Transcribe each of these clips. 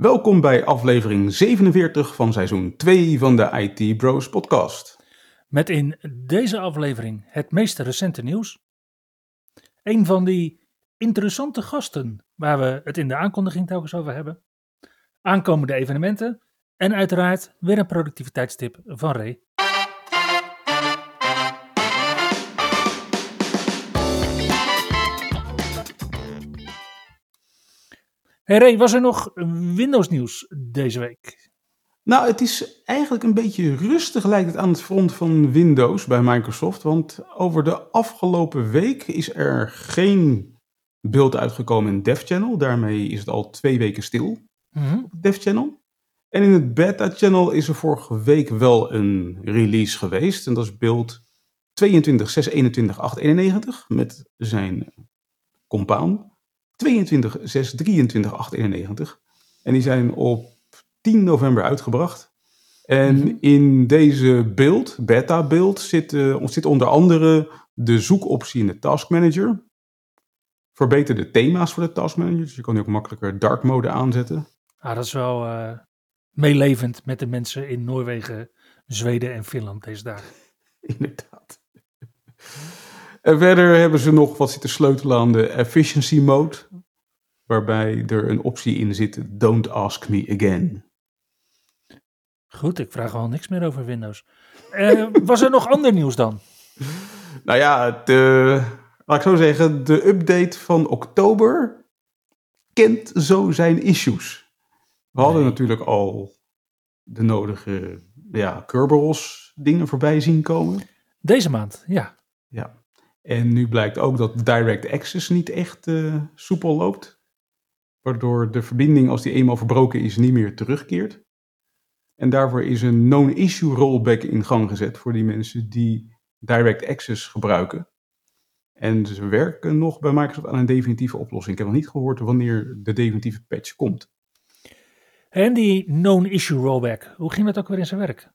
Welkom bij aflevering 47 van seizoen 2 van de IT Bros podcast. Met in deze aflevering het meest recente nieuws. Een van die interessante gasten waar we het in de aankondiging telkens over hebben. Aankomende evenementen en uiteraard weer een productiviteitstip van Ray. Hey Ray, was er nog Windows nieuws deze week? Nou, het is eigenlijk een beetje rustig lijkt het aan het front van Windows bij Microsoft. Want over de afgelopen week is er geen beeld uitgekomen in Dev Channel. Daarmee is het al twee weken stil Mhm. op Dev Channel. En in het Beta Channel is er vorige week wel een release geweest. En dat is beeld 22.6.21.891 met zijn compound. 22.6.23.891. En die zijn op 10 november uitgebracht. En Mhm. in deze beeld, beta beeld, zit, eh, zit onder andere de zoekoptie in de Task Manager. Verbeterde thema's voor de Task Manager. Dus je kan nu ook makkelijker dark mode aanzetten. Ah, dat is wel eh, meelevend met de mensen in Noorwegen, Zweden en Finland deze dagen. Inderdaad. En verder hebben ze nog wat zitten sleutelen aan de efficiency mode. Waarbij er een optie in zit, don't ask me again. Goed, ik vraag al niks meer over Windows. Eh, was er nog ander nieuws dan? Nou ja, de, laat ik zo zeggen, de update van oktober kent zo zijn issues. We hadden Nee. natuurlijk al de nodige ja, Kerberos dingen voorbij zien komen. Deze maand, ja. Ja. En nu blijkt ook dat direct access niet echt eh, soepel loopt. Waardoor de verbinding, als die eenmaal verbroken is, niet meer terugkeert. En daarvoor is een known issue rollback in gang gezet voor die mensen die direct access gebruiken. En ze werken nog bij Microsoft aan een definitieve oplossing. Ik heb nog niet gehoord wanneer de definitieve patch komt. En die known issue rollback, hoe ging dat ook weer in zijn werk?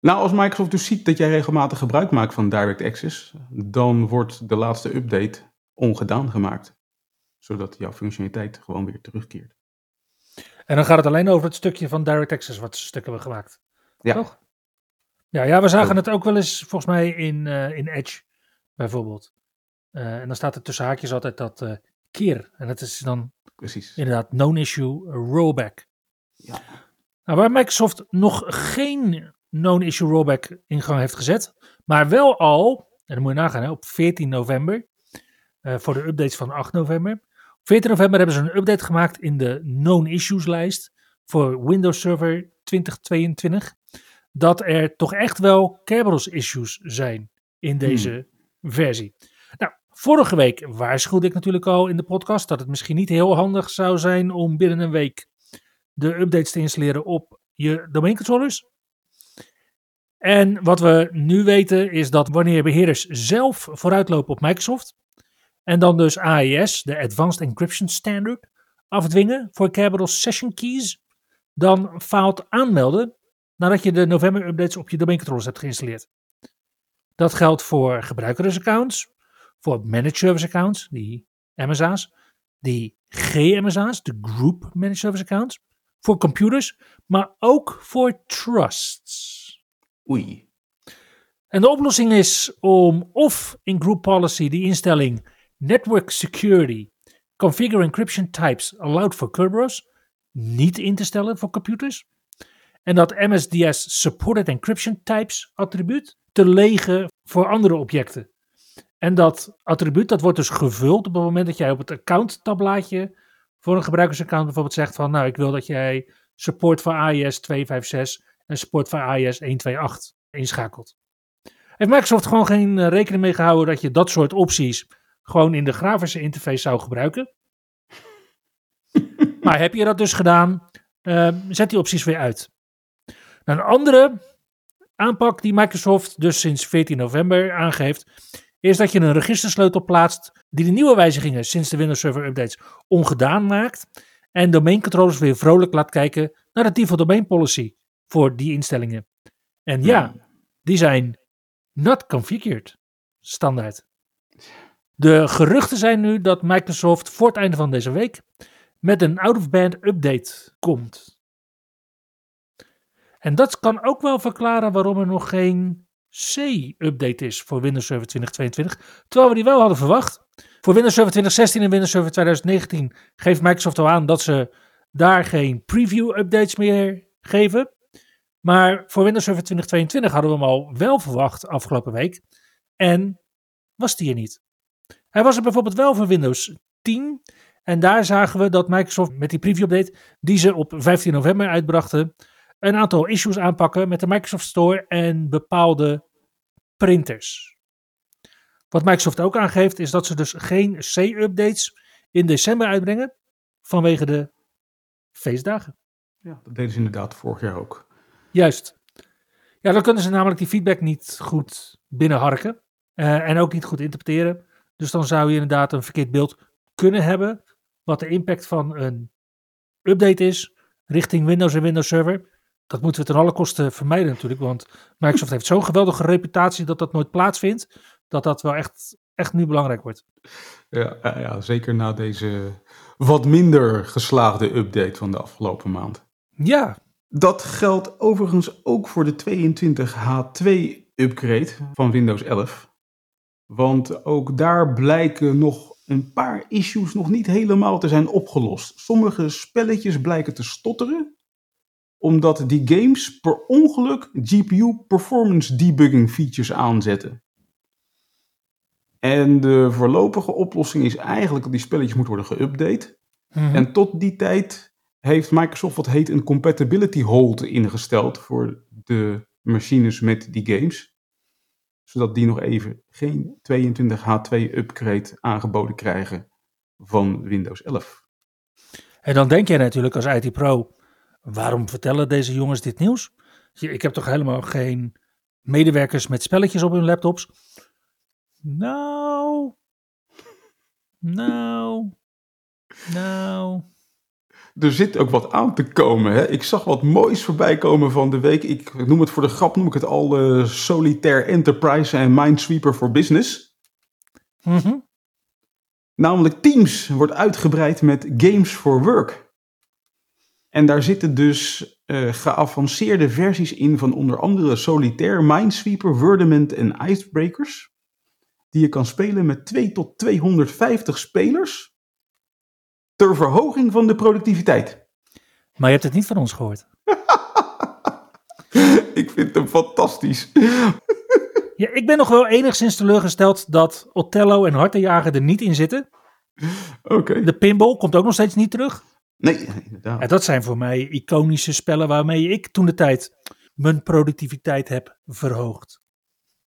Nou, als Microsoft dus ziet dat jij regelmatig gebruik maakt van direct access, dan wordt de laatste update ongedaan gemaakt. Zodat jouw functionaliteit gewoon weer terugkeert. En dan gaat het alleen over het stukje van Direct Access wat ze stuk hebben gemaakt. Ja. Toch? Ja, ja, we zagen het ook wel eens volgens mij in, eh, in Edge bijvoorbeeld. Eh, en dan staat er tussen haakjes altijd dat eh, keer. En dat is dan Precies. inderdaad known issue rollback. Ja. Nou, waar Microsoft nog geen known issue rollback in gang heeft gezet, maar wel al, en dan moet je nagaan, hè, op 14 november, eh, voor de updates van 8 november. Op 14 november hebben ze een update gemaakt in de known issues lijst voor Windows Server 2022, dat er toch echt wel Kerberos issues zijn in deze versie. Nou, vorige week waarschuwde ik natuurlijk al in de podcast dat het misschien niet heel handig zou zijn om binnen een week de updates te installeren op je domeincontrollers. En wat we nu weten is dat wanneer beheerders zelf vooruitlopen op Microsoft en dan dus AES, de Advanced Encryption Standard, afdwingen voor Kerberos Session Keys, dan faalt aanmelden nadat je de november updates op je domeincontrollers hebt geïnstalleerd. Dat geldt voor gebruikersaccounts, voor managed service accounts, die MSA's, die GMSA's, de Group Managed Service Accounts, voor computers, maar ook voor trusts. En de oplossing is om of in Group Policy die instelling Network Security Configure Encryption Types Allowed for Kerberos niet in te stellen voor computers. En dat MSDS Supported Encryption Types attribuut te legen voor andere objecten. En dat attribuut dat wordt dus gevuld op het moment dat jij op het account tabblaadje voor een gebruikersaccount bijvoorbeeld zegt van nou ik wil dat jij support voor AES 256 en support voor AES 128 inschakelt. Heeft Microsoft gewoon geen eh, rekening mee gehouden dat je dat soort opties gewoon in de grafische interface zou gebruiken? maar heb je dat dus gedaan, eh, zet die opties weer uit. Nou, een andere aanpak die Microsoft dus sinds 14 november aangeeft, is dat je een registersleutel plaatst die de nieuwe wijzigingen sinds de Windows Server updates ongedaan maakt en domeincontrollers weer vrolijk laat kijken naar de default domain policy voor die instellingen. En ja, die zijn not configured, standaard. De geruchten zijn nu dat Microsoft voor het einde van deze week met een out-of-band update komt. En dat kan ook wel verklaren waarom er nog geen C-update is voor Windows Server 2022, terwijl we die wel hadden verwacht. Voor Windows Server 2016 en Windows Server 2019 geeft Microsoft al aan dat ze daar geen preview-updates meer geven. Maar voor Windows Server 2022 hadden we hem al wel verwacht afgelopen week. En was die er niet. Hij was er bijvoorbeeld wel voor Windows 10. En daar zagen we dat Microsoft met die preview-update, die ze op 15 november uitbrachten, een aantal issues aanpakken met de Microsoft Store en bepaalde printers. Wat Microsoft ook aangeeft is dat ze dus geen C-updates in december uitbrengen vanwege de feestdagen. Ja, dat deden ze inderdaad vorig jaar ook. Juist. Ja, dan kunnen ze namelijk die feedback niet goed binnenharken uh, en ook niet goed interpreteren. Dus dan zou je inderdaad een verkeerd beeld kunnen hebben wat de impact van een update is richting Windows en Windows Server. Dat moeten we ten alle kosten vermijden natuurlijk, want Microsoft heeft zo'n geweldige reputatie dat dat nooit plaatsvindt, dat dat wel echt, echt nu belangrijk wordt. Ja, ja, zeker na deze wat minder geslaagde update van de afgelopen maand. Ja. Dat geldt overigens ook voor de 22H2 upgrade van Windows 11. Want ook daar blijken nog een paar issues nog niet helemaal te zijn opgelost. Sommige spelletjes blijken te stotteren, omdat die games per ongeluk GPU performance debugging features aanzetten. En de voorlopige oplossing is eigenlijk dat die spelletjes moeten worden geüpdate. Mhm. En tot die tijd heeft Microsoft wat heet een compatibility hold ingesteld voor de machines met die games. Zodat die nog even geen 22H2 upgrade aangeboden krijgen van Windows 11. En dan denk jij natuurlijk als IT Pro, waarom vertellen deze jongens dit nieuws? Ik heb toch helemaal geen medewerkers met spelletjes op hun laptops? Nou, nou, nou. Er zit ook wat aan te komen. Hè? Ik zag wat moois voorbij komen van de week. Ik noem het voor de grap, noem ik het al uh, Solitaire Enterprise en Minesweeper for Business. Mm Namelijk Teams wordt uitgebreid met Games for Work. En daar zitten dus uh, geavanceerde versies in van onder andere Solitaire, Minesweeper, Wordament en Icebreakers die je kan spelen met 2 tot 250 spelers ter verhoging van de productiviteit. Maar je hebt het niet van ons gehoord. ik vind hem fantastisch. ja, ik ben nog wel enigszins teleurgesteld dat Othello en Hartenjager er niet in zitten. Oké. De pinball komt ook nog steeds niet terug. Nee, inderdaad. Ja, dat zijn voor mij iconische spellen waarmee ik toen de tijd mijn productiviteit heb verhoogd.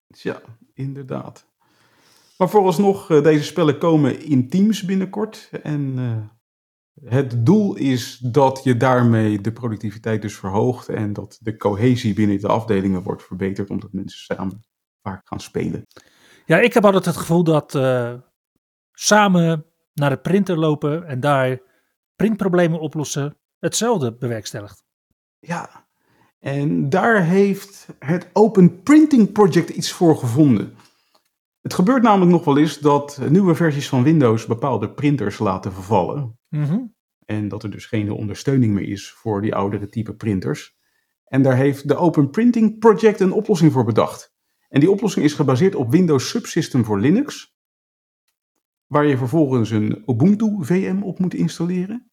Ja, inderdaad. Maar vooralsnog, uh, deze spellen komen in teams binnenkort. En uh, het doel is dat je daarmee de productiviteit dus verhoogt. En dat de cohesie binnen de afdelingen wordt verbeterd. Omdat mensen samen vaak gaan spelen. Ja, ik heb altijd het gevoel dat uh, samen naar de printer lopen en daar printproblemen oplossen hetzelfde bewerkstelligt. Ja, en daar heeft het Open Printing Project iets voor gevonden. Het gebeurt namelijk nog wel eens dat nieuwe versies van Windows bepaalde printers laten vervallen. Mhm. En dat er dus geen ondersteuning meer is voor die oudere type printers. En daar heeft de Open Printing Project een oplossing voor bedacht. En die oplossing is gebaseerd op Windows Subsystem voor Linux. Waar je vervolgens een Ubuntu VM op moet installeren.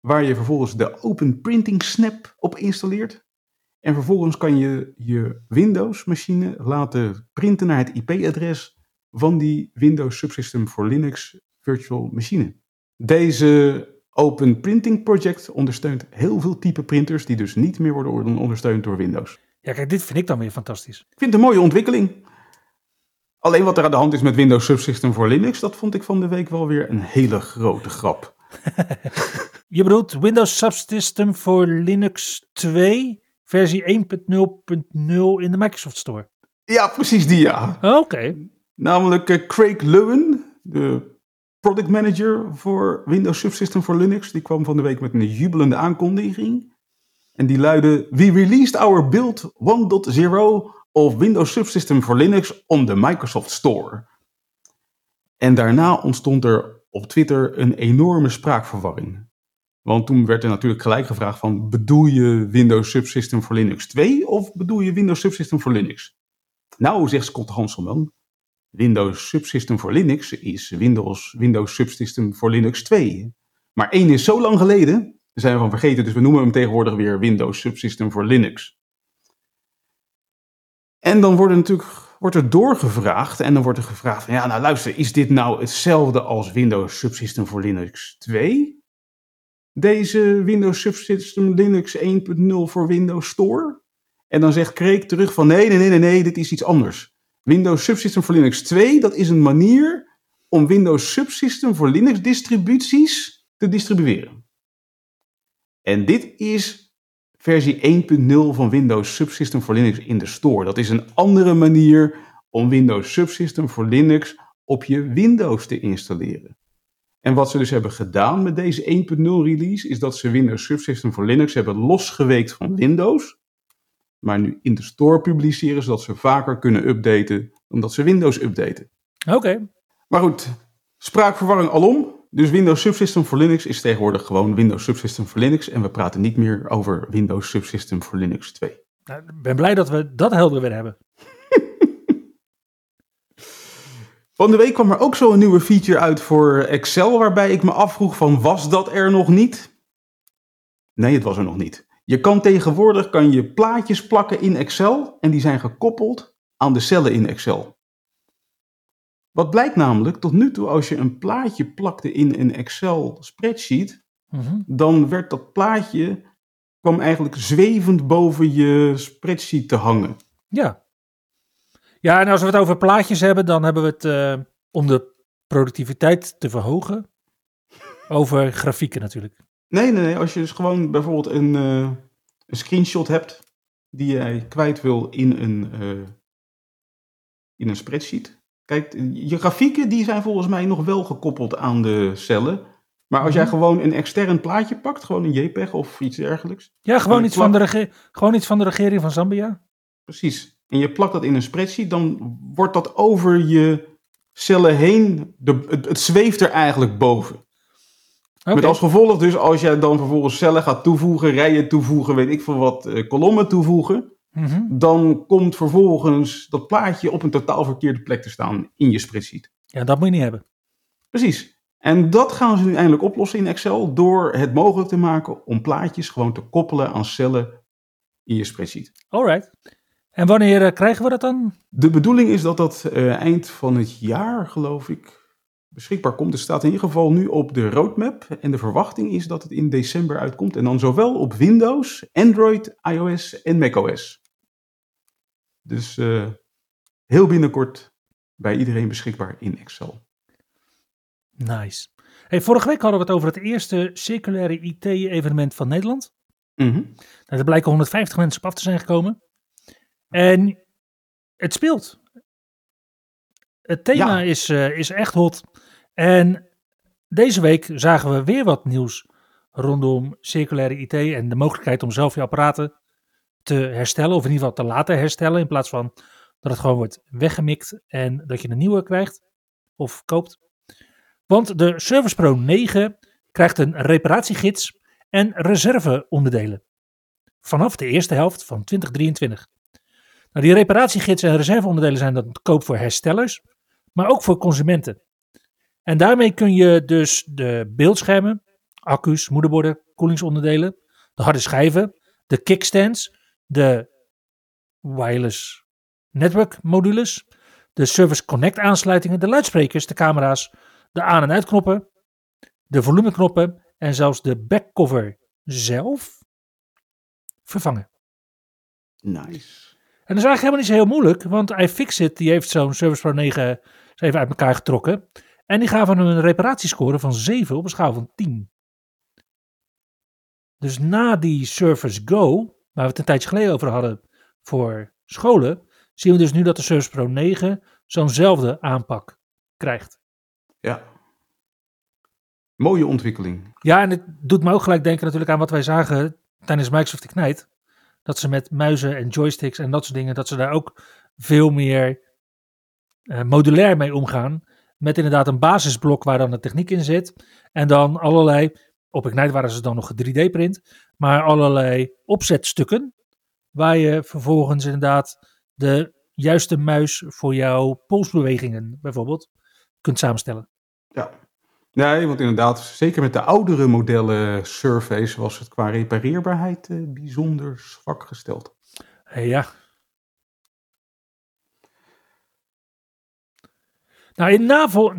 Waar je vervolgens de Open Printing Snap op installeert. En vervolgens kan je je Windows-machine laten printen naar het IP-adres van die Windows Subsystem for Linux Virtual Machine. Deze Open Printing Project ondersteunt heel veel type printers die dus niet meer worden ondersteund door Windows. Ja, kijk, dit vind ik dan weer fantastisch. Ik vind het een mooie ontwikkeling. Alleen wat er aan de hand is met Windows Subsystem voor Linux, dat vond ik van de week wel weer een hele grote grap. je bedoelt Windows Subsystem voor Linux 2 versie 1.0.0 in de Microsoft Store. Ja, precies die ja. Oké. Namelijk eh, Craig Lewin, de product manager voor Windows Subsystem voor Linux. Die kwam van de week met een jubelende aankondiging. En die luidde: We released our build 1.0 of Windows Subsystem for Linux on the Microsoft Store. En daarna ontstond er op Twitter een enorme spraakverwarring. Want toen werd er natuurlijk gelijk gevraagd van, bedoel je Windows Subsystem for Linux 2 of bedoel je Windows Subsystem for Linux? Nou, zegt Scott Hanselman, Windows Subsystem for Linux is Windows, Windows Subsystem for Linux 2. Maar één is zo lang geleden, daar zijn we van vergeten, dus we noemen hem tegenwoordig weer Windows Subsystem for Linux. En dan wordt er natuurlijk wordt er doorgevraagd en dan wordt er gevraagd van ja, nou luister, is dit nou hetzelfde als Windows Subsystem for Linux 2? Deze Windows Subsystem Linux 1.0 voor Windows Store? En dan zegt Craig terug van nee, nee, nee, nee, nee, dit is iets anders. Windows Subsystem for Linux 2, dat is een manier om Windows Subsystem voor Linux distributies te distribueren. En dit is versie 1.0 van Windows Subsystem for Linux in de store. Dat is een andere manier om Windows Subsystem for Linux op je Windows te installeren. En wat ze dus hebben gedaan met deze 1.0 release, is dat ze Windows Subsystem for Linux hebben losgeweekt van Windows, maar nu in de store publiceren, zodat ze vaker kunnen updaten dan dat ze Windows updaten. Oké. Maar goed, spraakverwarring alom. Dus Windows Subsystem for Linux is tegenwoordig gewoon Windows Subsystem for Linux. En we praten niet meer over Windows Subsystem for Linux 2. Nou, ik ben blij dat we dat helder weer hebben. Van de week kwam er ook zo'n nieuwe feature uit voor Excel, waarbij ik me afvroeg van was dat er nog niet? Nee, het was er nog niet. Je kan tegenwoordig kan je plaatjes plakken in Excel en die zijn gekoppeld aan de cellen in Excel. Wat blijkt namelijk, tot nu toe als je een plaatje plakte in een Excel spreadsheet, Mhm. dan werd dat plaatje, kwam eigenlijk zwevend boven je spreadsheet te hangen. Ja. Ja, en als we het over plaatjes hebben, dan hebben we het eh, om de productiviteit te verhogen. Over grafieken natuurlijk. Nee, nee, nee, als je dus gewoon bijvoorbeeld een, eh, een screenshot hebt die jij kwijt wil in een, eh, in een spreadsheet. Kijk, je grafieken die zijn volgens mij nog wel gekoppeld aan de cellen. Maar als jij Mhm. gewoon een extern plaatje pakt, gewoon een JPEG of iets dergelijks. Ja, gewoon iets, van de gewoon iets van de regering van Zambia. Precies. En je plakt dat in een spreadsheet, dan wordt dat over je cellen heen, de, het, het zweeft er eigenlijk boven. Oké. Met als gevolg dus als jij dan vervolgens cellen gaat toevoegen, rijen toevoegen, weet ik veel wat, eh, kolommen toevoegen. Mhm. Dan komt vervolgens dat plaatje op een totaal verkeerde plek te staan in je spreadsheet. Ja, dat moet je niet hebben. Precies. En dat gaan ze nu eindelijk oplossen in Excel door het mogelijk te maken om plaatjes gewoon te koppelen aan cellen in je spreadsheet. Alright. En wanneer eh, krijgen we dat dan? De bedoeling is dat dat eh, eind van het jaar, geloof ik, beschikbaar komt. Het staat in ieder geval nu op de roadmap. En de verwachting is dat het in december uitkomt. En dan zowel op Windows, Android, iOS en macOS. Dus eh, heel binnenkort bij iedereen beschikbaar in Excel. Nice. Hey, vorige week hadden we het over het eerste circulaire IT-evenement van Nederland. Mhm. Nou, er blijken 150 mensen op af te zijn gekomen. En het speelt. Het thema Ja. is, eh, is echt hot. En deze week zagen we weer wat nieuws rondom circulaire IT en de mogelijkheid om zelf je apparaten te herstellen, of in ieder geval te laten herstellen, in plaats van dat het gewoon wordt weggemikt en dat je een nieuwe krijgt of koopt. Want de Service Pro 9 krijgt een reparatiegids en reserveonderdelen vanaf de eerste helft van 2023. Nou, die reparatiegids en reserveonderdelen zijn dan koop voor herstellers, maar ook voor consumenten. En daarmee kun je dus de beeldschermen, accu's, moederborden, koelingsonderdelen, de harde schijven, de kickstands, de wireless network modules, de Service Connect aansluitingen, de luidsprekers, de camera's, de aan- en uitknoppen, de volumeknoppen en zelfs de backcover zelf vervangen. Nice. En dat is eigenlijk helemaal niet zo heel moeilijk, want iFixit die heeft zo'n Service Pro 9 eens even uit elkaar getrokken. En die gaven hem een reparatiescore van 7 op een schaal van 10. Dus na die Surface Go, waar we het een tijdje geleden over hadden voor scholen, zien we dus nu dat de Surface Pro 9 zo'nzelfde aanpak krijgt. Ja. Mooie ontwikkeling. Ja, en het doet me ook gelijk denken natuurlijk aan wat wij zagen tijdens Microsoft Ignite. Dat ze met muizen en joysticks en dat soort dingen, dat ze daar ook veel meer uh, modulair mee omgaan. Met inderdaad een basisblok waar dan de techniek in zit. En dan allerlei, op Ignite waren ze dan nog 3D-print, maar allerlei opzetstukken. Waar je vervolgens inderdaad de juiste muis voor jouw polsbewegingen bijvoorbeeld kunt samenstellen. Ja, nee, want inderdaad, zeker met de oudere modellen Surface was het qua repareerbaarheid uh, bijzonder zwak gesteld. Hey, ja. Nou, in NAVO...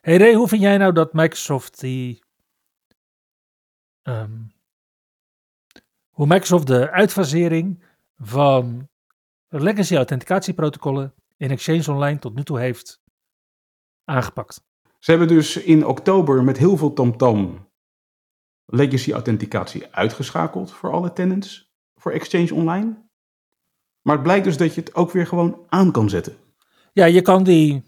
Hey Ray, hoe vind jij nou dat Microsoft die... Um, hoe Microsoft de uitfasering van legacy authenticatieprotocollen in Exchange Online tot nu toe heeft aangepakt. Ze hebben dus in oktober met heel veel tamtam legacy authenticatie uitgeschakeld voor alle tenants voor Exchange Online. Maar het blijkt dus dat je het ook weer gewoon aan kan zetten. Ja, je kan die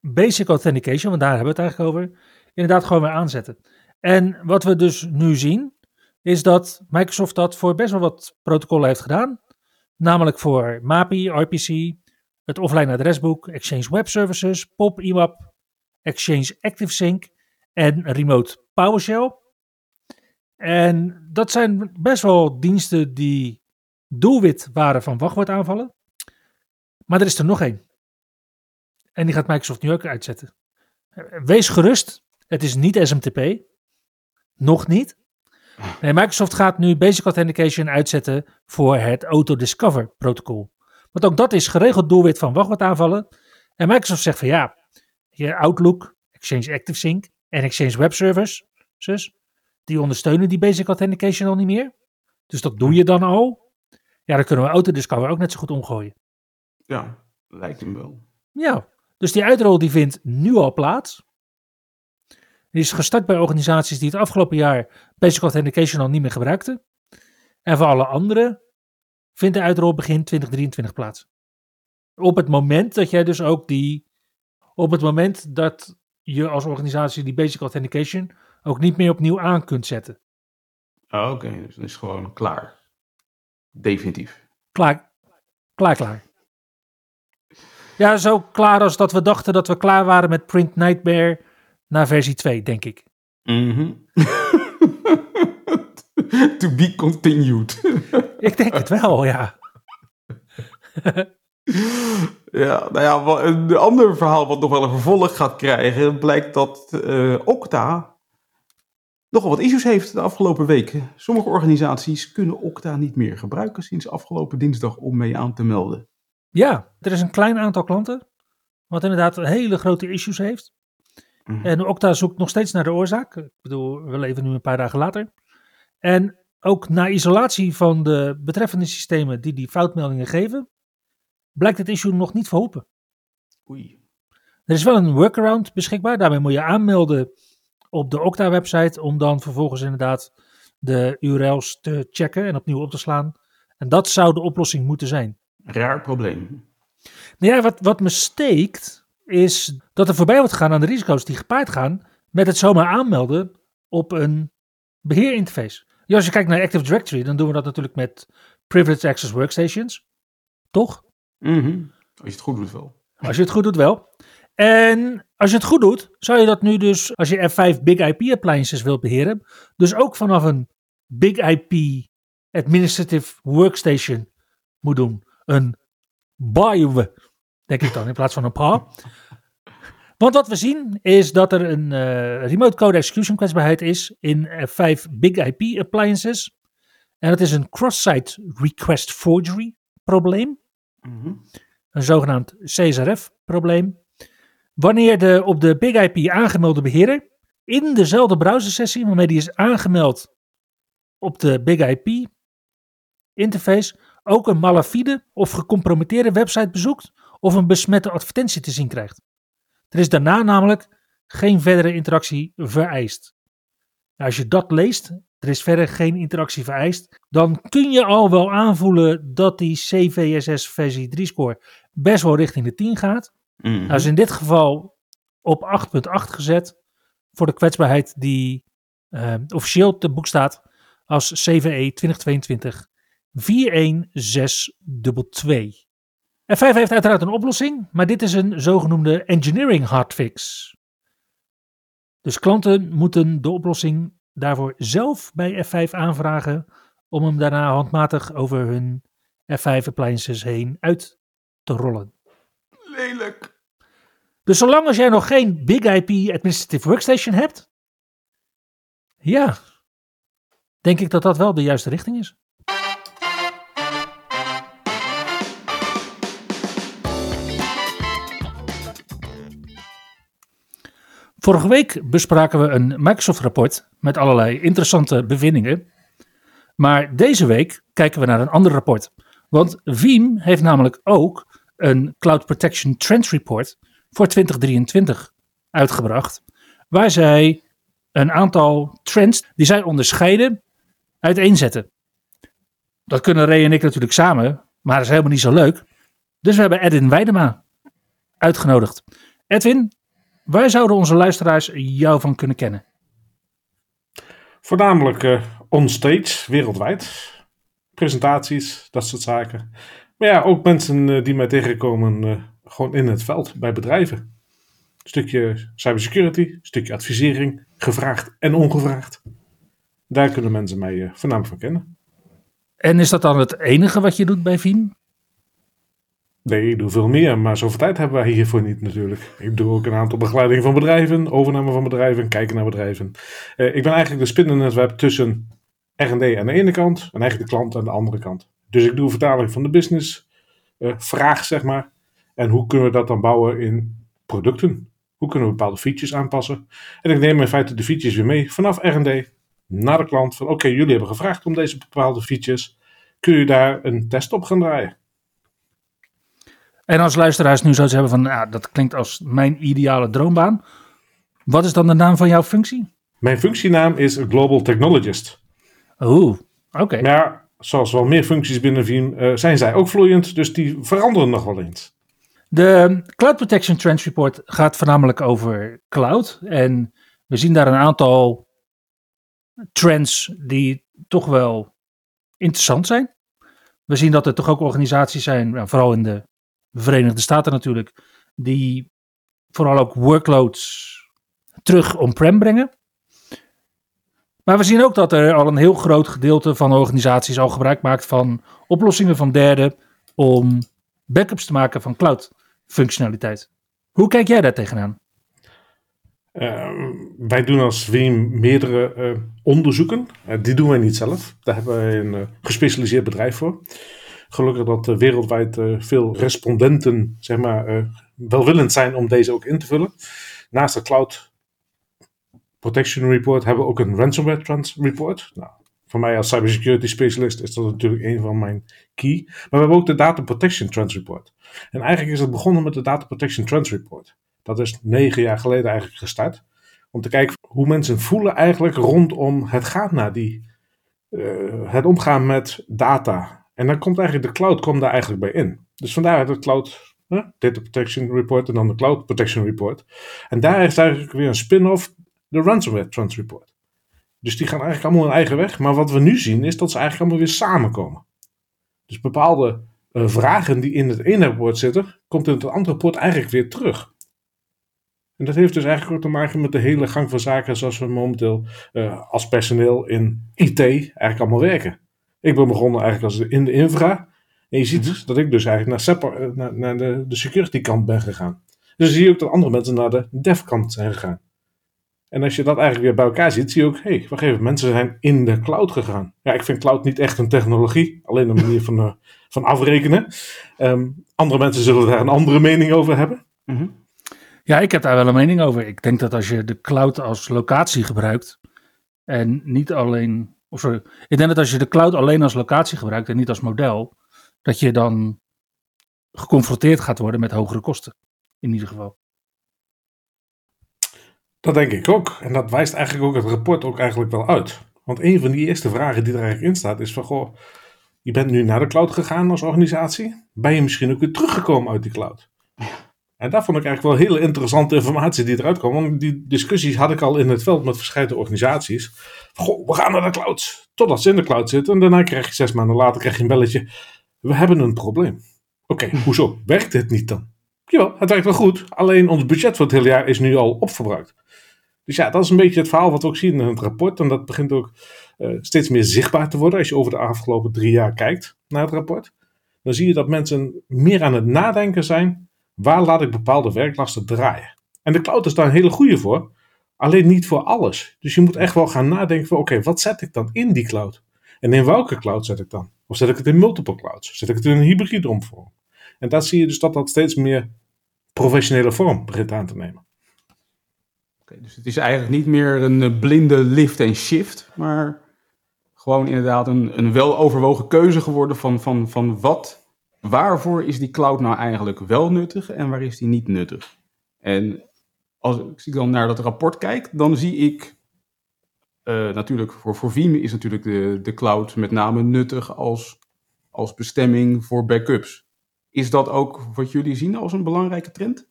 basic authentication, want daar hebben we het eigenlijk over, inderdaad gewoon weer aanzetten. En wat we dus nu zien, is dat Microsoft dat voor best wel wat protocollen heeft gedaan. Namelijk voor MAPI, RPC, het offline adresboek, Exchange Web Services, POP, IMAP, Exchange ActiveSync en Remote PowerShell. En dat zijn best wel diensten die doelwit waren van wachtwoordaanvallen. Maar er is er nog één. En die gaat Microsoft nu ook uitzetten. Wees gerust, het is niet SMTP. Nog niet. Nee, Microsoft gaat nu Basic Authentication uitzetten voor het Auto-Discover protocol. Want ook dat is geregeld doelwit van wachtwoordaanvallen. En Microsoft zegt van ja, je Outlook, Exchange ActiveSync en Exchange Web Services, die ondersteunen die Basic Authentication al niet meer. Dus dat doe je dan al. Ja, dan kunnen we Autodiscover ook net zo goed omgooien. Ja, lijkt hem wel. Ja, dus die uitrol die vindt nu al plaats. Die is gestart bij organisaties die het afgelopen jaar Basic Authentication al niet meer gebruikten. En voor alle anderen vindt de uitrol begin 2023 plaats. Op het moment dat jij dus ook die. Op het moment dat je als organisatie die Basic Authentication ook niet meer opnieuw aan kunt zetten. Oh, Oké, okay. dus het is gewoon klaar. Definitief. Klaar, klaar, klaar. Ja, zo klaar als dat we dachten dat we klaar waren met Print Nightmare naar versie 2, denk ik. Mm to be continued. ik denk het wel, ja. ja, nou ja, een ander verhaal wat nog wel een vervolg gaat krijgen, blijkt dat uh, Okta nogal wat issues heeft de afgelopen weken. Sommige organisaties kunnen Okta niet meer gebruiken sinds afgelopen dinsdag om mee aan te melden. Ja, er is een klein aantal klanten wat inderdaad hele grote issues heeft. Mm. En Okta zoekt nog steeds naar de oorzaak. Ik bedoel, we leven nu een paar dagen later. En ook na isolatie van de betreffende systemen die die foutmeldingen geven, blijkt het issue nog niet verholpen. Oei. Er is wel een workaround beschikbaar. Daarmee moet je aanmelden op de Okta-website om dan vervolgens inderdaad de URL's te checken en opnieuw op te slaan. En dat zou de oplossing moeten zijn. Raar probleem. Nou ja, wat, wat me steekt is dat er voorbij wordt gegaan aan de risico's die gepaard gaan met het zomaar aanmelden op een beheerinterface. Ja, als je kijkt naar Active Directory, dan doen we dat natuurlijk met Privileged Access Workstations. Toch? Mm Als je het goed doet wel. Als je het goed doet wel. En als je het goed doet, zou je dat nu dus, als je F5 Big IP appliances wilt beheren, dus ook vanaf een Big IP Administrative Workstation moet doen. Een BIWE, denk ik dan, in plaats van een PA. Want wat we zien is dat er een uh, remote code execution kwetsbaarheid is in F5 Big IP appliances. En dat is een cross-site request forgery probleem. Mm -hmm. Een zogenaamd CSRF probleem. Wanneer de op de Big IP aangemelde beheerder in dezelfde browsersessie waarmee die is aangemeld op de Big IP interface ook een malafide of gecompromitteerde website bezoekt of een besmette advertentie te zien krijgt. Er is daarna namelijk geen verdere interactie vereist. Als je dat leest, er is verder geen interactie vereist, dan kun je al wel aanvoelen dat die CVSS versie 3 score best wel richting de 10 gaat. Mhm. Hij is in dit geval op 8.8 gezet voor de kwetsbaarheid die eh, officieel te boek staat als CVE 2022 41622. F5 heeft uiteraard een oplossing, maar dit is een zogenoemde engineering hardfix. Dus klanten moeten de oplossing daarvoor zelf bij F5 aanvragen om hem daarna handmatig over hun F5 appliances heen uit te rollen. Lelijk. Dus zolang als jij nog geen Big IP Administrative Workstation hebt, ja, denk ik dat dat wel de juiste richting is. Vorige week bespraken we een Microsoft-rapport met allerlei interessante bevindingen. Maar deze week kijken we naar een ander rapport. Want Veeam heeft namelijk ook een Cloud Protection Trends Report voor 2023 uitgebracht. Waar zij een aantal trends die zij onderscheiden uiteenzetten. Dat kunnen Ray en ik natuurlijk samen, maar dat is helemaal niet zo leuk. Dus we hebben Edwin Weidema uitgenodigd. Edwin, waar zouden onze luisteraars jou van kunnen kennen? Voornamelijk eh onstage, wereldwijd. Presentaties, dat soort zaken. Maar ja, ook mensen eh, die mij tegenkomen eh, gewoon in het veld, bij bedrijven. Een stukje cybersecurity, een stukje advisering, gevraagd en ongevraagd. Daar kunnen mensen mij voornamelijk van kennen. En is dat dan het enige wat je doet bij Veeam? Nee, ik doe veel meer, maar zoveel tijd hebben wij hiervoor niet natuurlijk. Ik doe ook een aantal begeleidingen van bedrijven, overname van bedrijven, kijken naar bedrijven. Eh, ik ben eigenlijk de spinnennetwerk tussen R&D aan de ene kant en eigenlijk de klant aan de andere kant. Dus ik doe vertaling van de business, eh, vraag zeg maar. En hoe kunnen we dat dan bouwen in producten? Hoe kunnen we bepaalde features aanpassen? En ik neem in feite de features weer mee vanaf R&D naar de klant. Van oké, jullie hebben gevraagd om deze bepaalde features. Kun je daar een test op gaan draaien? En als luisteraars nu zouden hebben van, nou, dat klinkt als mijn ideale droombaan. Wat is dan de naam van jouw functie? Mijn functienaam is Global Technologist. Oeh, oké. Maar zoals wel meer functies binnen Veeam eh, zijn zij ook vloeiend, dus die veranderen nog wel eens. De Cloud Protection Trends Report gaat voornamelijk over cloud. En we zien daar een aantal trends die toch wel interessant zijn. We zien dat er toch ook organisaties zijn, nou, vooral in de Verenigde Staten natuurlijk, die vooral ook workloads terug on-prem brengen. Maar we zien ook dat er al een heel groot gedeelte van organisaties al gebruik maakt van oplossingen van derden om backups te maken van cloud functionaliteit. Hoe kijk jij daar tegenaan? Eh, wij doen als Veeam meerdere eh, onderzoeken. Eh, die doen wij niet zelf. Daar hebben wij een eh, gespecialiseerd bedrijf voor. Gelukkig dat wereldwijd eh, veel respondenten zeg maar, eh, welwillend zijn om deze ook in te vullen. Naast de Cloud Protection Report hebben we ook een Ransomware Trends Report. Nou, voor mij als cybersecurity specialist is dat natuurlijk een van mijn key. Maar we hebben ook de Data Protection Trends Report. En eigenlijk is het begonnen met de Data Protection Trends Report. Dat is negen jaar geleden eigenlijk gestart. Om te kijken hoe mensen voelen eigenlijk rondom het gaat naar die, eh, het omgaan met data. En dan komt eigenlijk de cloud komt daar eigenlijk bij in. Dus vandaar het cloud eh, Data Protection Report en dan de Cloud Protection Report. En daar is eigenlijk weer een spin-off, de Ransomware Trends Report. Dus die gaan eigenlijk allemaal hun eigen weg. Maar wat we nu zien is dat ze eigenlijk allemaal weer samenkomen. Dus bepaalde eh, vragen die in het ene rapport zitten, komt in het andere rapport eigenlijk weer terug. En dat heeft dus eigenlijk ook te maken met de hele gang van zaken zoals we momenteel eh, als personeel in IT eigenlijk allemaal werken. Ik ben begonnen eigenlijk als in de infra. En je ziet dat ik dus eigenlijk naar, separ- eh, naar, naar de, de security kant ben gegaan. Dus zie je ook dat andere mensen naar de dev kant zijn gegaan. En als je dat eigenlijk weer bij elkaar ziet, zie je ook, hé, hey, wacht even, mensen zijn in de cloud gegaan. Ja, ik vind cloud niet echt een technologie, alleen een manier van, eh, van afrekenen. Ehm, andere mensen zullen daar een andere mening over hebben. Mhm. Ja, ik heb daar wel een mening over. Ik denk dat als je de cloud als locatie gebruikt en niet alleen, of sorry, ik denk dat als je de cloud alleen als locatie gebruikt en niet als model, dat je dan geconfronteerd gaat worden met hogere kosten. In ieder geval. Dat denk ik ook. En dat wijst eigenlijk ook het rapport ook eigenlijk wel uit. Want een van die eerste vragen die er eigenlijk in staat is van, goh, je bent nu naar de cloud gegaan als organisatie. Ben je misschien ook weer teruggekomen uit die cloud? En daar vond ik eigenlijk wel hele interessante informatie die eruit kwam. Want die discussies had ik al in het veld met verschillende organisaties. Goh, we gaan naar de cloud. Totdat ze in de cloud zitten. En daarna krijg je zes maanden later krijg je een belletje. We hebben een probleem. Oké, hoezo? Werkt dit niet dan? Jawel, het werkt wel goed. Alleen ons budget voor het hele jaar is nu al opgebruikt. Dus ja, dat is een beetje het verhaal wat we ook zien in het rapport. En dat begint ook uh, steeds meer zichtbaar te worden als je over de afgelopen drie jaar kijkt naar het rapport. Dan zie je dat mensen meer aan het nadenken zijn. Waar laat ik bepaalde werklasten draaien? En de cloud is daar een hele goede voor. Alleen niet voor alles. Dus je moet echt wel gaan nadenken van oké, wat zet ik dan in die cloud? En in welke cloud zet ik dan? Of zet ik het in multiple clouds? Zet ik het in een hybride omvorm? En daar zie je dus dat dat steeds meer professionele vorm begint aan te nemen. Okay, dus het is eigenlijk niet meer een eh, blinde lift en shift, maar gewoon inderdaad een, een weloverwogen keuze geworden van, van, van wat, waarvoor is die cloud nou eigenlijk wel nuttig en waar is die niet nuttig. En als ik dan naar dat rapport kijk, dan zie ik uh, natuurlijk voor, voor Veeam is natuurlijk de, de cloud met name nuttig als, als bestemming voor backups. Is dat ook wat jullie zien als een belangrijke trend?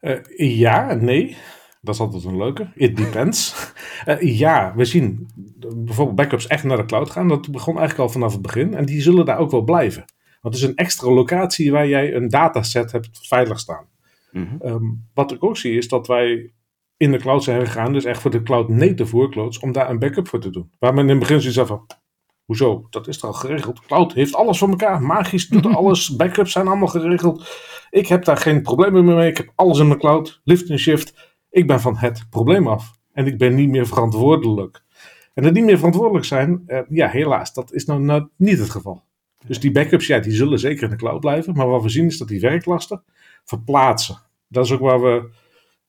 Uh, ja, nee. Dat is altijd een leuke. It depends. uh, ja, we zien bijvoorbeeld backups echt naar de cloud gaan. Dat begon eigenlijk al vanaf het begin. En die zullen daar ook wel blijven. Het is een extra locatie waar jij een dataset hebt veilig staan. Mm -hmm. um, wat ik ook zie is dat wij in de cloud zijn gegaan, dus echt voor de cloud native workloads, om daar een backup voor te doen. Waar men in het begin zoiets van, hoezo, dat is er al geregeld. Cloud heeft alles voor elkaar, magisch doet alles, backups zijn allemaal geregeld. Ik heb daar geen problemen meer mee, ik heb alles in mijn cloud, lift en shift. Ik ben van het probleem af en ik ben niet meer verantwoordelijk. En dat niet meer verantwoordelijk zijn, eh, ja helaas, dat is nou, nou niet het geval. Dus die backups, ja, die zullen zeker in de cloud blijven. Maar wat we zien is dat die werklasten verplaatsen. Dat is ook waar we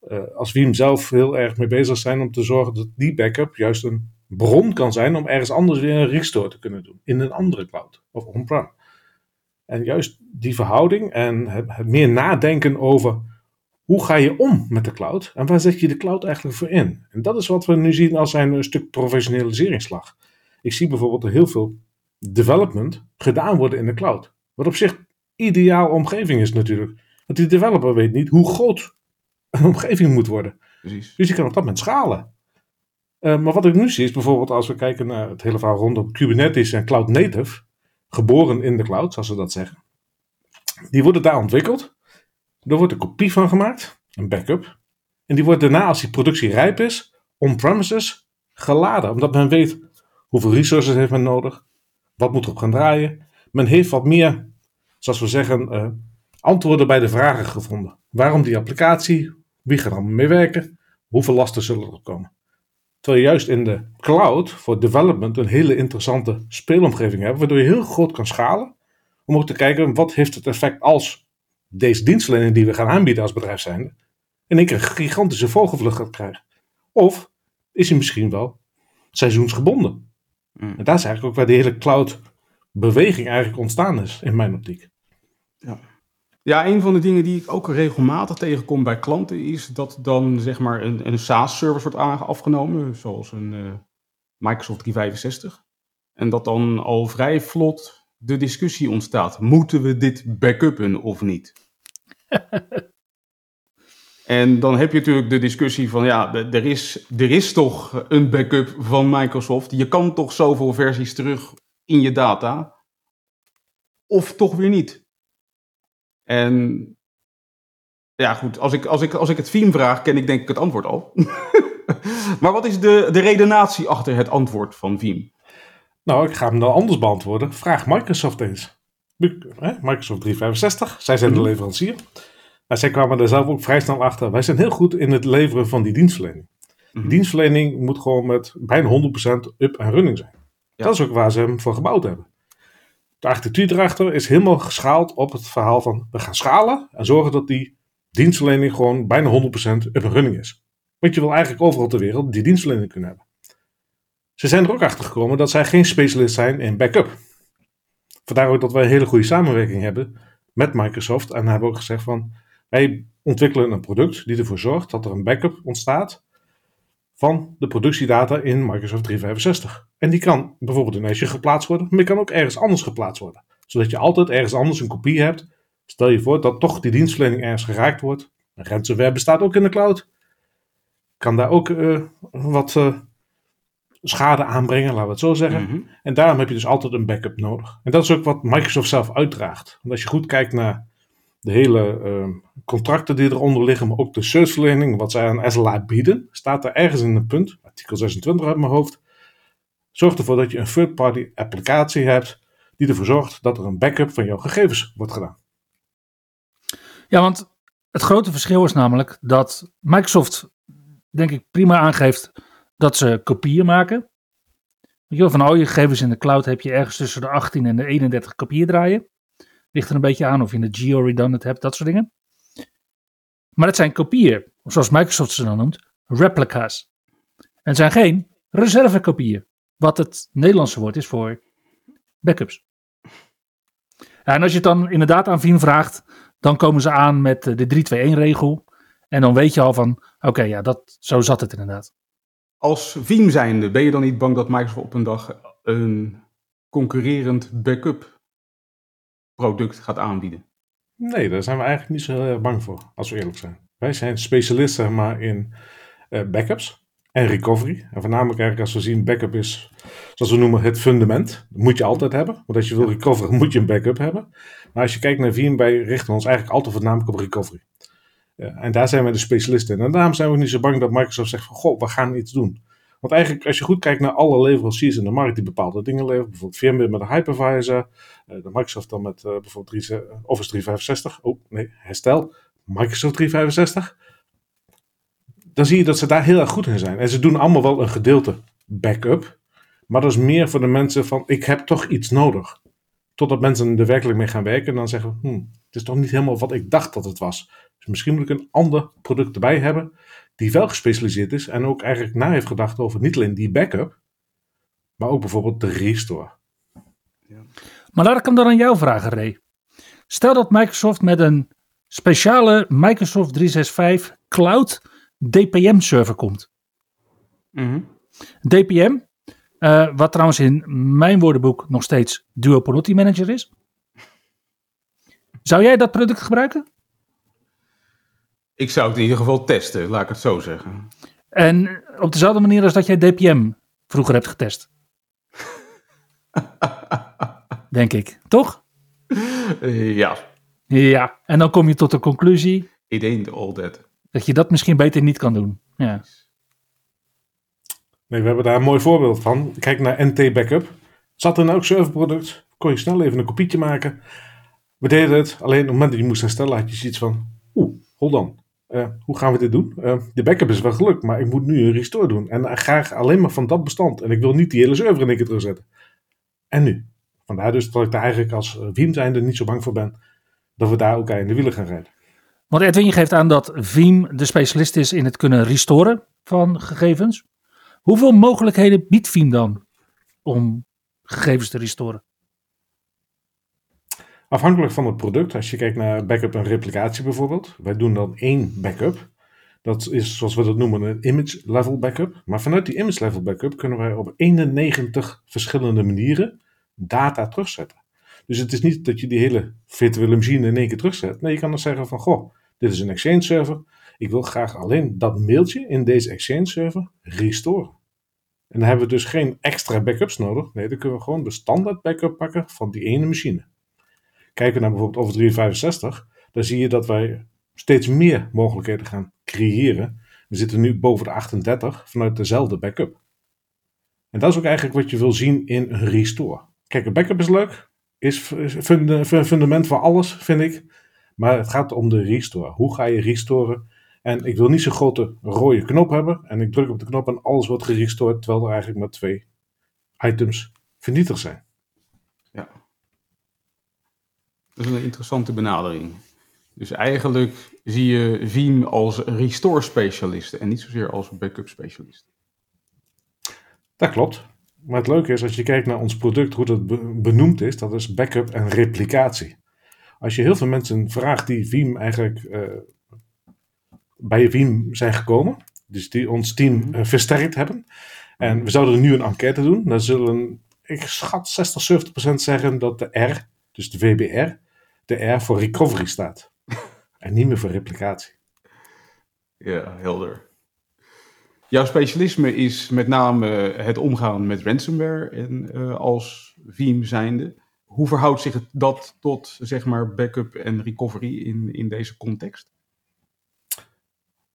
uh, als Wiem zelf heel erg mee bezig zijn om te zorgen dat die backup juist een bron kan zijn om ergens anders weer een restore te kunnen doen. In een andere cloud of on-prem. En juist die verhouding en het, het, meer nadenken over hoe ga je om met de cloud en waar zet je de cloud eigenlijk voor in. En dat is wat we nu zien als een, stuk professionaliseringsslag. Ik zie bijvoorbeeld heel veel development gedaan worden in de cloud. Wat op zich ideaal omgeving is natuurlijk. Want die developer weet niet hoe groot een omgeving moet worden. Precies. Dus je kan op dat moment schalen. Uh, maar wat ik nu zie is bijvoorbeeld als we kijken naar het hele verhaal rondom Kubernetes en Cloud Native, geboren in de cloud, zoals ze dat zeggen. Die worden daar ontwikkeld. Er wordt een kopie van gemaakt, een backup. En die wordt daarna, als die productie rijp is, on-premises geladen. Omdat men weet hoeveel resources heeft men nodig, wat moet erop gaan draaien. Men heeft wat meer, zoals we zeggen, uh, antwoorden bij de vragen gevonden. Waarom die applicatie? Wie gaat er mee werken? Hoeveel lasten zullen er komen? Terwijl je juist in de cloud voor development een hele interessante speelomgeving hebt, waardoor je heel groot kan schalen. Om ook te kijken wat heeft het effect als deze dienstverlening die we gaan aanbieden als bedrijf zijn, in één keer een gigantische vogelvlucht gaat krijgen. Of is hij misschien wel seizoensgebonden? Mm. En daar is eigenlijk ook waar de hele cloud beweging eigenlijk ontstaan is, in mijn optiek. Ja. Ja, een van de dingen die ik ook regelmatig tegenkom bij klanten is dat dan zeg maar een, een SaaS-service wordt afgenomen, zoals een uh, Microsoft 365. En dat dan al vrij vlot de discussie ontstaat: moeten we dit backuppen of niet? en dan heb je natuurlijk de discussie van ja, er is, er is toch een backup van Microsoft. Je kan toch zoveel versies terug in je data. Of toch weer niet. En ja, goed, als ik, als ik, als ik het theme vraag, ken ik denk ik het antwoord al. maar wat is de, de redenatie achter het antwoord van Veeam? Nou, ik ga hem dan anders beantwoorden. Vraag Microsoft eens. Microsoft 365, zij zijn de mhm. leverancier. Maar zij kwamen er zelf ook vrij snel achter. Wij zijn heel goed in het leveren van die dienstverlening. Die mhm. dienstverlening moet gewoon met bijna 100% up en running zijn. Dat is ook waar ze hem voor gebouwd hebben. De architectuur erachter is helemaal geschaald op het verhaal van we gaan schalen en zorgen dat die dienstverlening gewoon bijna 100% up en running is. Want je wil eigenlijk overal ter wereld die dienstverlening kunnen hebben. Ze zijn er ook achter gekomen dat zij geen specialist zijn in backup. Vandaar ook dat wij een hele goede samenwerking hebben met Microsoft. En hebben ook gezegd van Wij ontwikkelen een product die ervoor zorgt dat er een backup ontstaat van de productiedata in Microsoft 365. En die kan bijvoorbeeld in Azure geplaatst worden, maar die kan ook ergens anders geplaatst worden. Zodat je altijd ergens anders een kopie hebt. Stel je voor dat toch die dienstverlening ergens geraakt wordt. Ransomware bestaat ook in de cloud. Kan daar ook uh, wat uh, schade aanbrengen, laten we het zo zeggen. Mhm. En daarom heb je dus altijd een backup nodig. En dat is ook wat Microsoft zelf uitdraagt. Want als je goed kijkt naar de hele uh, contracten die eronder liggen, maar ook de serviceverlening, wat zij aan SLA bieden, staat er ergens in een punt, artikel 26 uit mijn hoofd, zorgt ervoor dat je een third-party applicatie hebt die ervoor zorgt dat er een backup van jouw gegevens wordt gedaan. Ja, want het grote verschil is namelijk dat Microsoft, denk ik, prima aangeeft dat ze kopieën maken. Je van al je gegevens in de cloud heb je ergens tussen de 18 en de 31 kopieën draaien. Ligt er een beetje aan of je een geo-redundant hebt, dat soort dingen. Maar het zijn kopieën, zoals Microsoft ze dan noemt, replica's. En het zijn geen reservekopieën, wat het Nederlandse woord is voor backups. En als je het dan inderdaad aan Veeam vraagt, dan komen ze aan met de 3-2-1-regel. En dan weet je al van, oké, ja, dat, zo zat het inderdaad. Als Veeam zijnde, ben je dan niet bang dat Microsoft op een dag een concurrerend backup product gaat aanbieden? Nee, daar zijn we eigenlijk niet zo heel erg bang voor, als we eerlijk zijn. Wij zijn specialisten maar in uh, backups en recovery. En voornamelijk eigenlijk als we zien backup is, zoals we noemen, het fundament. Dat moet je altijd hebben, want als je wil recoveren moet je een backup hebben. Maar als je kijkt naar wij richten ons eigenlijk altijd voornamelijk op recovery. En daar zijn wij de specialisten in. En daarom zijn we ook niet zo bang dat Microsoft zegt van, goh, we gaan iets doen. Want eigenlijk, als je goed kijkt naar alle leveranciers in de markt die bepaalde dingen leveren, bijvoorbeeld VMware met een hypervisor, uh, de Microsoft dan met uh, bijvoorbeeld 3, Office 365, oh nee, herstel, Microsoft 365, dan zie je dat ze daar heel erg goed in zijn. En ze doen allemaal wel een gedeelte backup, maar dat is meer voor de mensen van, ik heb toch iets nodig. Totdat mensen er werkelijk mee gaan werken en dan zeggen, hm, het is toch niet helemaal wat ik dacht dat het was. Dus misschien moet ik een ander product erbij hebben die wel gespecialiseerd is en ook eigenlijk na heeft gedacht over niet alleen die backup, maar ook bijvoorbeeld de restore. Ja. Maar laat ik hem dan aan jou vragen, Ray. Stel dat Microsoft met een speciale Microsoft 365 Cloud DPM server komt. Mm -hmm. DPM, uh, wat trouwens in mijn woordenboek nog steeds Duopoly Manager is. Zou jij dat product gebruiken? Ik zou het in ieder geval testen, laat ik het zo zeggen. En op dezelfde manier als dat jij DPM vroeger hebt getest. Denk ik, toch? Uh, ja. Ja, en dan kom je tot de conclusie. It ain't all that. Dat je dat misschien beter niet kan doen. Ja. Nee, we hebben daar een mooi voorbeeld van. Kijk naar NT Backup. Zat in elk serverproduct. Kon je snel even een kopietje maken. We deden het. Alleen op het moment dat je moest herstellen had je zoiets van... Oeh, hold on. Uh, hoe gaan we dit doen? Uh, de backup is wel gelukt, maar ik moet nu een restore doen. En uh, graag alleen maar van dat bestand. En ik wil niet die hele server in één keer terugzetten. En nu? Vandaar dus dat ik daar eigenlijk als Veeam zijnde niet zo bang voor ben. Dat we daar ook in de wielen gaan rijden. Want Edwin, je geeft aan dat Veeam de specialist is in het kunnen restoren van gegevens. Hoeveel mogelijkheden biedt Veeam dan om gegevens te restoren? Afhankelijk van het product, als je kijkt naar backup en replicatie bijvoorbeeld, wij doen dan één backup. Dat is zoals we dat noemen een image level backup. Maar vanuit die image level backup kunnen wij op 91 verschillende manieren data terugzetten. Dus het is niet dat je die hele virtuele machine in één keer terugzet. Nee, je kan dan zeggen van, goh, dit is een Exchange server. Ik wil graag alleen dat mailtje in deze Exchange server restoren. En dan hebben we dus geen extra backups nodig. Nee, dan kunnen we gewoon de standaard backup pakken van die ene machine. Kijken naar bijvoorbeeld Office 365, dan zie je dat wij steeds meer mogelijkheden gaan creëren. We zitten nu boven de 38 vanuit dezelfde backup. En dat is ook eigenlijk wat je wil zien in een restore. Kijk, een backup is leuk, is fundament voor alles, vind ik. Maar het gaat om de restore. Hoe ga je restoren? En ik wil niet zo'n grote rode knop hebben. En ik druk op de knop en alles wordt gerestored, terwijl er eigenlijk maar twee items vernietigd zijn. Ja. Dat is een interessante benadering. Dus eigenlijk zie je Veeam als restore specialist en niet zozeer als backup specialist. Dat klopt. Maar het leuke is, als je kijkt naar ons product, hoe dat benoemd is, dat is backup en replicatie. Als je heel veel mensen vraagt die Veeam eigenlijk uh, bij Veeam zijn gekomen, dus die ons team uh, versterkt hebben, en we zouden nu een enquête doen, dan zullen, ik schat 60, 70 procent zeggen dat de R, dus de VBR, de R voor recovery staat. en niet meer voor replicatie. Ja, helder. Jouw specialisme is met name het omgaan met ransomware en uh, als Veeam zijnde. Hoe verhoudt zich dat tot zeg maar backup en recovery in, in deze context?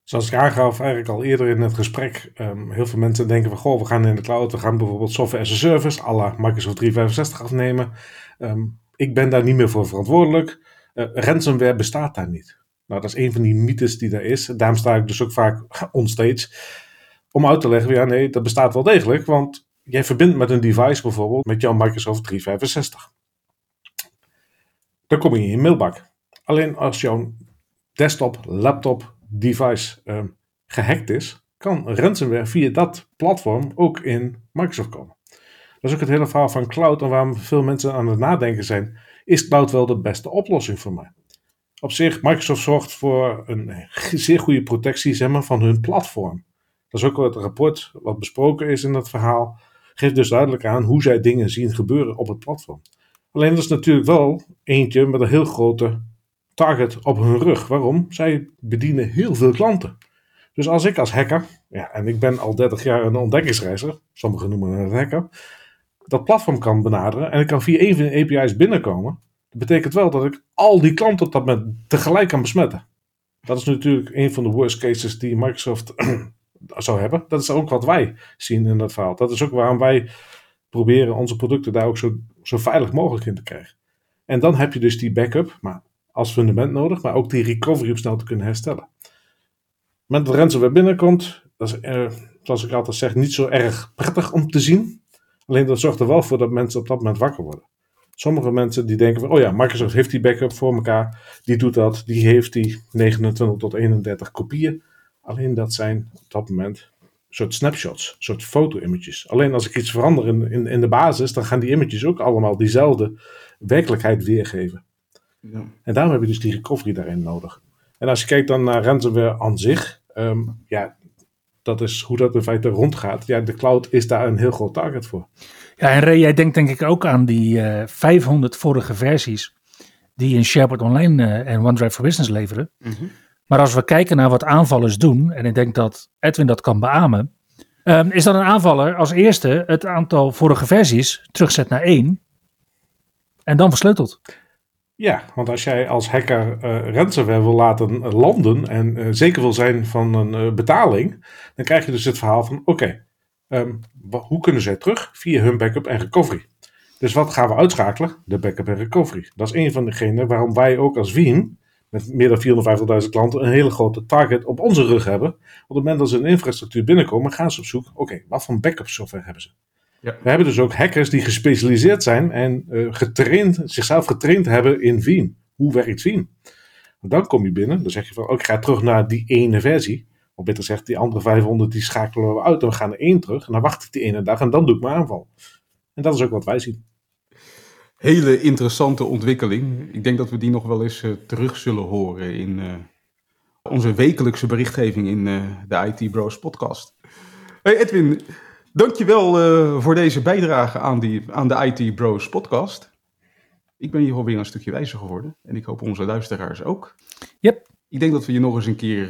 Zoals ik aangaf eigenlijk al eerder in het gesprek, um, heel veel mensen denken van goh, we gaan in de cloud, we gaan bijvoorbeeld software as a service, à la Microsoft 365 afnemen. Um, ik ben daar niet meer voor verantwoordelijk. Uh, ransomware bestaat daar niet. Nou, dat is een van die mythes die er is. Daarom sta ik dus ook vaak onstage om uit te leggen, ja nee, dat bestaat wel degelijk, want jij verbindt met een device bijvoorbeeld met jouw Microsoft 365. Dan kom je in je mailbak. Alleen als jouw desktop, laptop, device uh, gehackt is, kan ransomware via dat platform ook in Microsoft komen. Dat is ook het hele verhaal van cloud en waarom veel mensen aan het nadenken zijn. Is cloud wel de beste oplossing voor mij? Op zich, Microsoft zorgt voor een zeer goede protectie zeg maar, van hun platform. Dat is ook het rapport wat besproken is in dat verhaal. Geeft dus duidelijk aan hoe zij dingen zien gebeuren op het platform. Alleen dat is natuurlijk wel eentje met een heel grote target op hun rug. Waarom? Zij bedienen heel veel klanten. Dus als ik als hacker, ja, en ik ben al 30 jaar een ontdekkingsreiziger, sommigen noemen het hacker, dat platform kan benaderen en ik kan via een van de API's binnenkomen, dat betekent wel dat ik al die klanten op dat moment tegelijk kan besmetten. Dat is natuurlijk een van de worst cases die Microsoft zou hebben. Dat is ook wat wij zien in dat verhaal. Dat is ook waarom wij proberen onze producten daar ook zo, zo veilig mogelijk in te krijgen. En dan heb je dus die backup maar als fundament nodig, maar ook die recovery op snel te kunnen herstellen. Met de ransomware binnenkomt, dat is, eh, zoals ik altijd zeg, niet zo erg prettig om te zien. Alleen dat zorgt er wel voor dat mensen op dat moment wakker worden. Sommige mensen die denken van, oh ja, Microsoft heeft die backup voor elkaar, die doet dat, die heeft die 29 tot 31 kopieën. Alleen dat zijn op dat moment soort snapshots, soort foto-images. Alleen als ik iets verander in, in, in de basis, dan gaan die images ook allemaal diezelfde werkelijkheid weergeven. Ja. En daarom heb je dus die recovery daarin nodig. En als je kijkt dan naar ransomware aan zich, um, ja, dat is hoe dat in feite rondgaat. Ja, de cloud is daar een heel groot target voor. Ja, en Ray, jij denkt denk ik ook aan die uh, 500 vorige versies die in SharePoint Online uh, en OneDrive for Business leveren. Mm -hmm. Maar als we kijken naar wat aanvallers doen, en ik denk dat Edwin dat kan beamen, um, is dat een aanvaller als eerste het aantal vorige versies terugzet naar één en dan versleutelt. Ja, want als jij als hacker ransomware wil laten landen en uh, zeker wil zijn van een uh, betaling, dan krijg je dus het verhaal van: oké, um, hoe kunnen zij terug? Via hun backup en recovery. Dus wat gaan we uitschakelen? De backup en recovery. Dat is een van degenen waarom wij ook als Veeam met meer dan 450.000 klanten een hele grote target op onze rug hebben. Op het moment dat ze een infrastructuur binnenkomen, gaan ze op zoek, oké, wat voor backup software hebben ze? Ja. We hebben dus ook hackers die gespecialiseerd zijn en uh, getraind, zichzelf getraind hebben in Veeam. Hoe werkt Veeam? Dan kom je binnen, dan zeg je van, oh, ik ga terug naar die ene versie. Of beter gezegd, die andere 500 die schakelen we uit en we gaan er één terug. En dan wacht ik die ene dag en dan doe ik mijn aanval. En dat is ook wat wij zien hele interessante ontwikkeling. Ik denk dat we die nog wel eens uh, terug zullen horen in uh, onze wekelijkse berichtgeving in uh, de IT Bros podcast. Hey Edwin, dankjewel voor deze bijdrage aan, die, aan de IT Bros podcast. Ik ben hier alweer een stukje wijzer geworden en ik hoop onze luisteraars ook. Yep. Ik denk dat we je nog eens een keer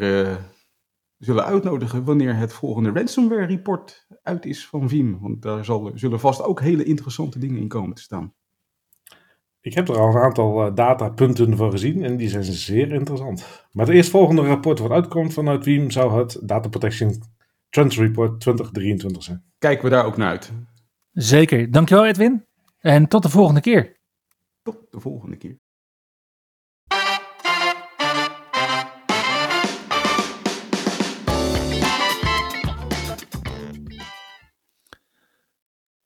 zullen uitnodigen wanneer het volgende ransomware report uit is van Veeam. Want daar zal, zullen vast ook hele interessante dingen in komen te staan. Ik heb er al een aantal uh, datapunten voor gezien en die zijn zeer interessant. Maar het eerstvolgende rapport wat uitkomt vanuit Veeam zou het Data Protection Trends Report 2023 zijn. Kijken we daar ook naar uit. Zeker. Dankjewel Edwin. En tot de volgende keer. Tot de volgende keer.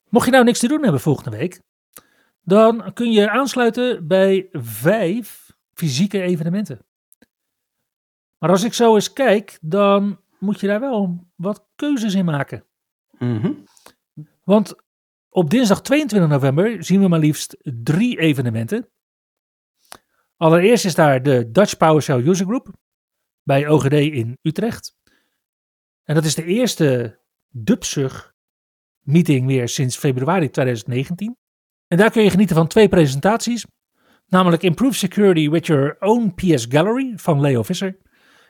Mocht je nou niks te doen hebben volgende week, dan kun je aansluiten bij vijf fysieke evenementen. Maar als ik zo eens kijk, dan moet je daar wel wat keuzes in maken. Mm Want op dinsdag 22 november zien we maar liefst drie evenementen. Allereerst is daar de Dutch PowerShell User Group bij OGD in Utrecht. En dat is de eerste DubSug meeting weer sinds februari 2019. En daar kun je genieten van twee presentaties. Namelijk Improve Security with Your Own PS Gallery van Leo Visser.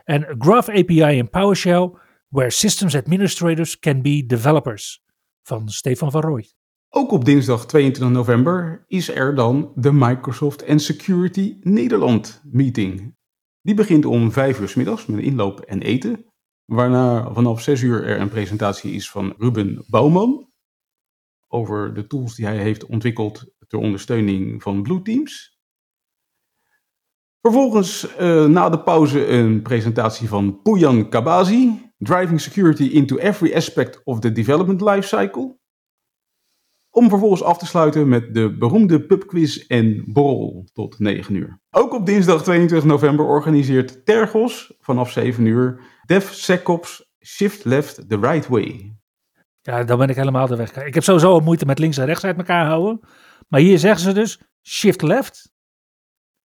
En Graph API in PowerShell, Where Systems Administrators Can Be Developers van Stefan van Rooij. Ook op dinsdag 22 november is er dan de Microsoft and Security Nederland meeting. Die begint om 5 uur s middags met inloop en eten. Waarna vanaf 6 uur er een presentatie is van Ruben Bouwman. Over de tools die hij heeft ontwikkeld ter ondersteuning van Blue Teams. Vervolgens uh, na de pauze een presentatie van Pujan Kabazi. Driving Security into Every Aspect of the Development Lifecycle. Om vervolgens af te sluiten met de beroemde pubquiz en borrel tot 9 uur. Ook op dinsdag 22 november organiseert Tergos vanaf 7 uur DevSecOps Shift Left the Right Way. Ja, dan ben ik helemaal de weg. Ik heb sowieso al moeite met links en rechts uit elkaar houden. Maar hier zeggen ze dus Shift Left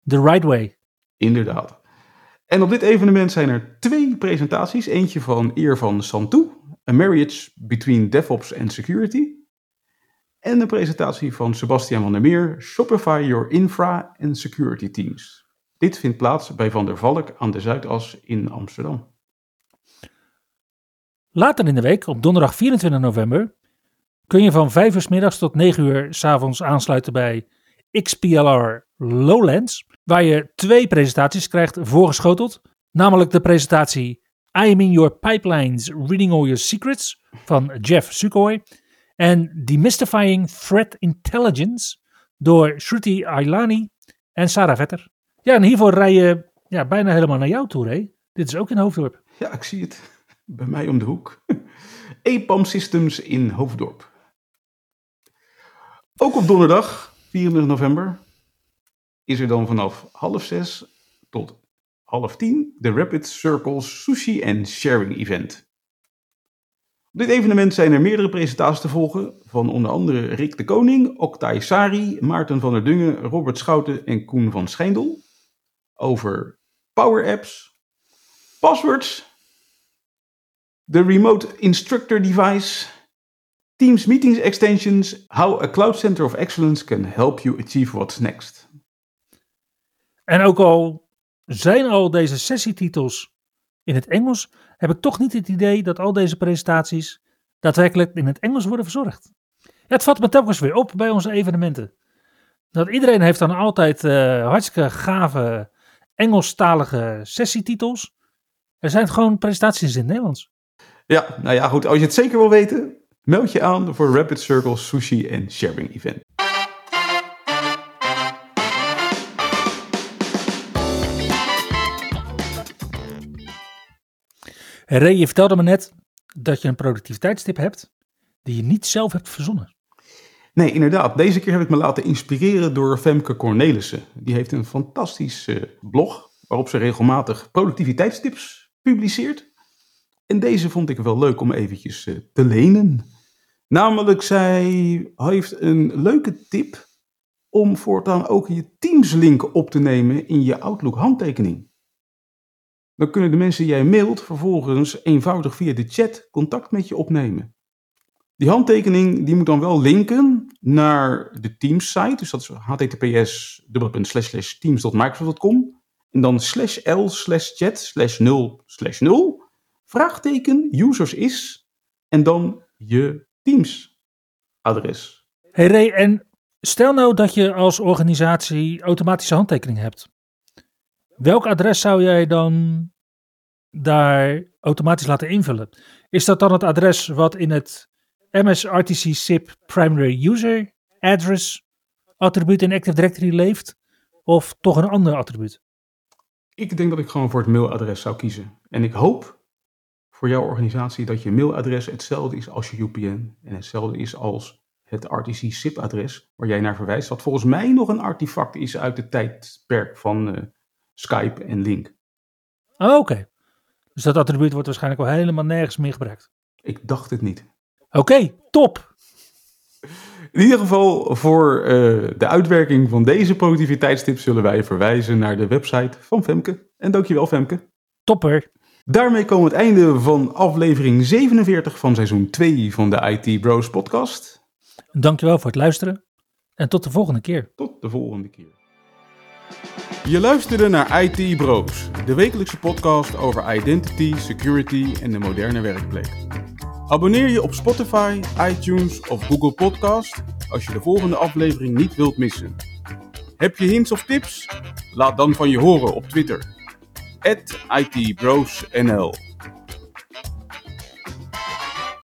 the Right Way. Inderdaad. En op dit evenement zijn er twee presentaties. Eentje van Eer van Santu, A Marriage Between DevOps and Security. En een presentatie van Sebastian van der Meer, Shopify Your Infra and Security Teams. Dit vindt plaats bij Van der Valk aan de Zuidas in Amsterdam. Later in de week, op donderdag 24 november, kun je van 5 uur s middags tot 9 uur s avonds aansluiten bij XPLR Lowlands, waar je twee presentaties krijgt voorgeschoteld. Namelijk de presentatie I am in your pipelines, reading all your secrets van Jeff Sukhoi en Demystifying Threat Intelligence door Shruti Ailani en Sarah Vetter. Ja, en hiervoor rij je ja, bijna helemaal naar jou toe, hè? Dit is ook in Hoofddorp. Ja, ik zie het. Bij mij om de hoek. EPAM Systems in Hoofddorp. Ook op donderdag, 24 november, is er dan vanaf half zes tot half tien de Rapid Circles Sushi and Sharing Event. Op dit evenement zijn er meerdere presentaties te volgen van onder andere Rick de Koning, Oktay Sari, Maarten van der Dungen, Robert Schouten en Koen van Schijndel over Power Apps, passwords, de Remote Instructor Device, Teams Meetings Extensions, How a Cloud Center of Excellence can help you achieve what's next. En ook al zijn al deze sessietitels in het Engels, heb ik toch niet het idee dat al deze presentaties daadwerkelijk in het Engels worden verzorgd. Ja, het valt me telkens weer op bij onze evenementen. Dat iedereen heeft dan altijd uh, hartstikke gave Engelstalige sessietitels. Er zijn gewoon presentaties in het Nederlands. Ja, nou ja, goed. Als je het zeker wil weten, meld je aan voor Rapid Circle Sushi en Sharing Event. Ray, je vertelde me net dat je een productiviteitstip hebt die je niet zelf hebt verzonnen. Nee, inderdaad. Deze keer heb ik me laten inspireren door Femke Cornelissen. Die heeft een fantastisch uh, blog waarop ze regelmatig productiviteitstips publiceert. En deze vond ik wel leuk om eventjes uh, te lenen. Namelijk, zij heeft een leuke tip om voortaan ook je Teams-link op te nemen in je Outlook handtekening. Dan kunnen de mensen die jij mailt vervolgens eenvoudig via de chat contact met je opnemen. Die handtekening die moet dan wel linken naar de Teams site. Dus dat is https teams.microsoft.com. En dan slash l slash chat slash 0 slash 0. Vraagteken users is. En dan je Teams adres. Hey Ray, en stel nou dat je als organisatie automatische handtekening hebt. Welk adres zou jij dan daar automatisch laten invullen? Is dat dan het adres wat in het MSRTC SIP Primary User Address attribuut in Active Directory leeft? Of toch een ander attribuut? Ik denk dat ik gewoon voor het mailadres zou kiezen. En ik hoop voor jouw organisatie dat je mailadres hetzelfde is als je UPN en hetzelfde is als het RTC SIP-adres waar jij naar verwijst, wat volgens mij nog een artefact is uit het tijdperk van uh, Skype en Link. Oh, Oké. Dus dat attribuut wordt waarschijnlijk wel helemaal nergens meer gebruikt. Ik dacht het niet. Oké, top. In ieder geval, voor uh, de uitwerking van deze productiviteitstips zullen wij verwijzen naar de website van Femke. En dankjewel Femke. Topper. Daarmee komen we het einde van aflevering 47 van seizoen 2 van de IT Bros podcast. Dankjewel voor het luisteren en tot de volgende keer. Tot de volgende keer. Je luisterde naar IT Bros, de wekelijkse podcast over identity, security en de moderne werkplek. Abonneer je op Spotify, iTunes of Google Podcast als je de volgende aflevering niet wilt missen. Heb je hints of tips? Laat dan van je horen op Twitter. @itbrosnl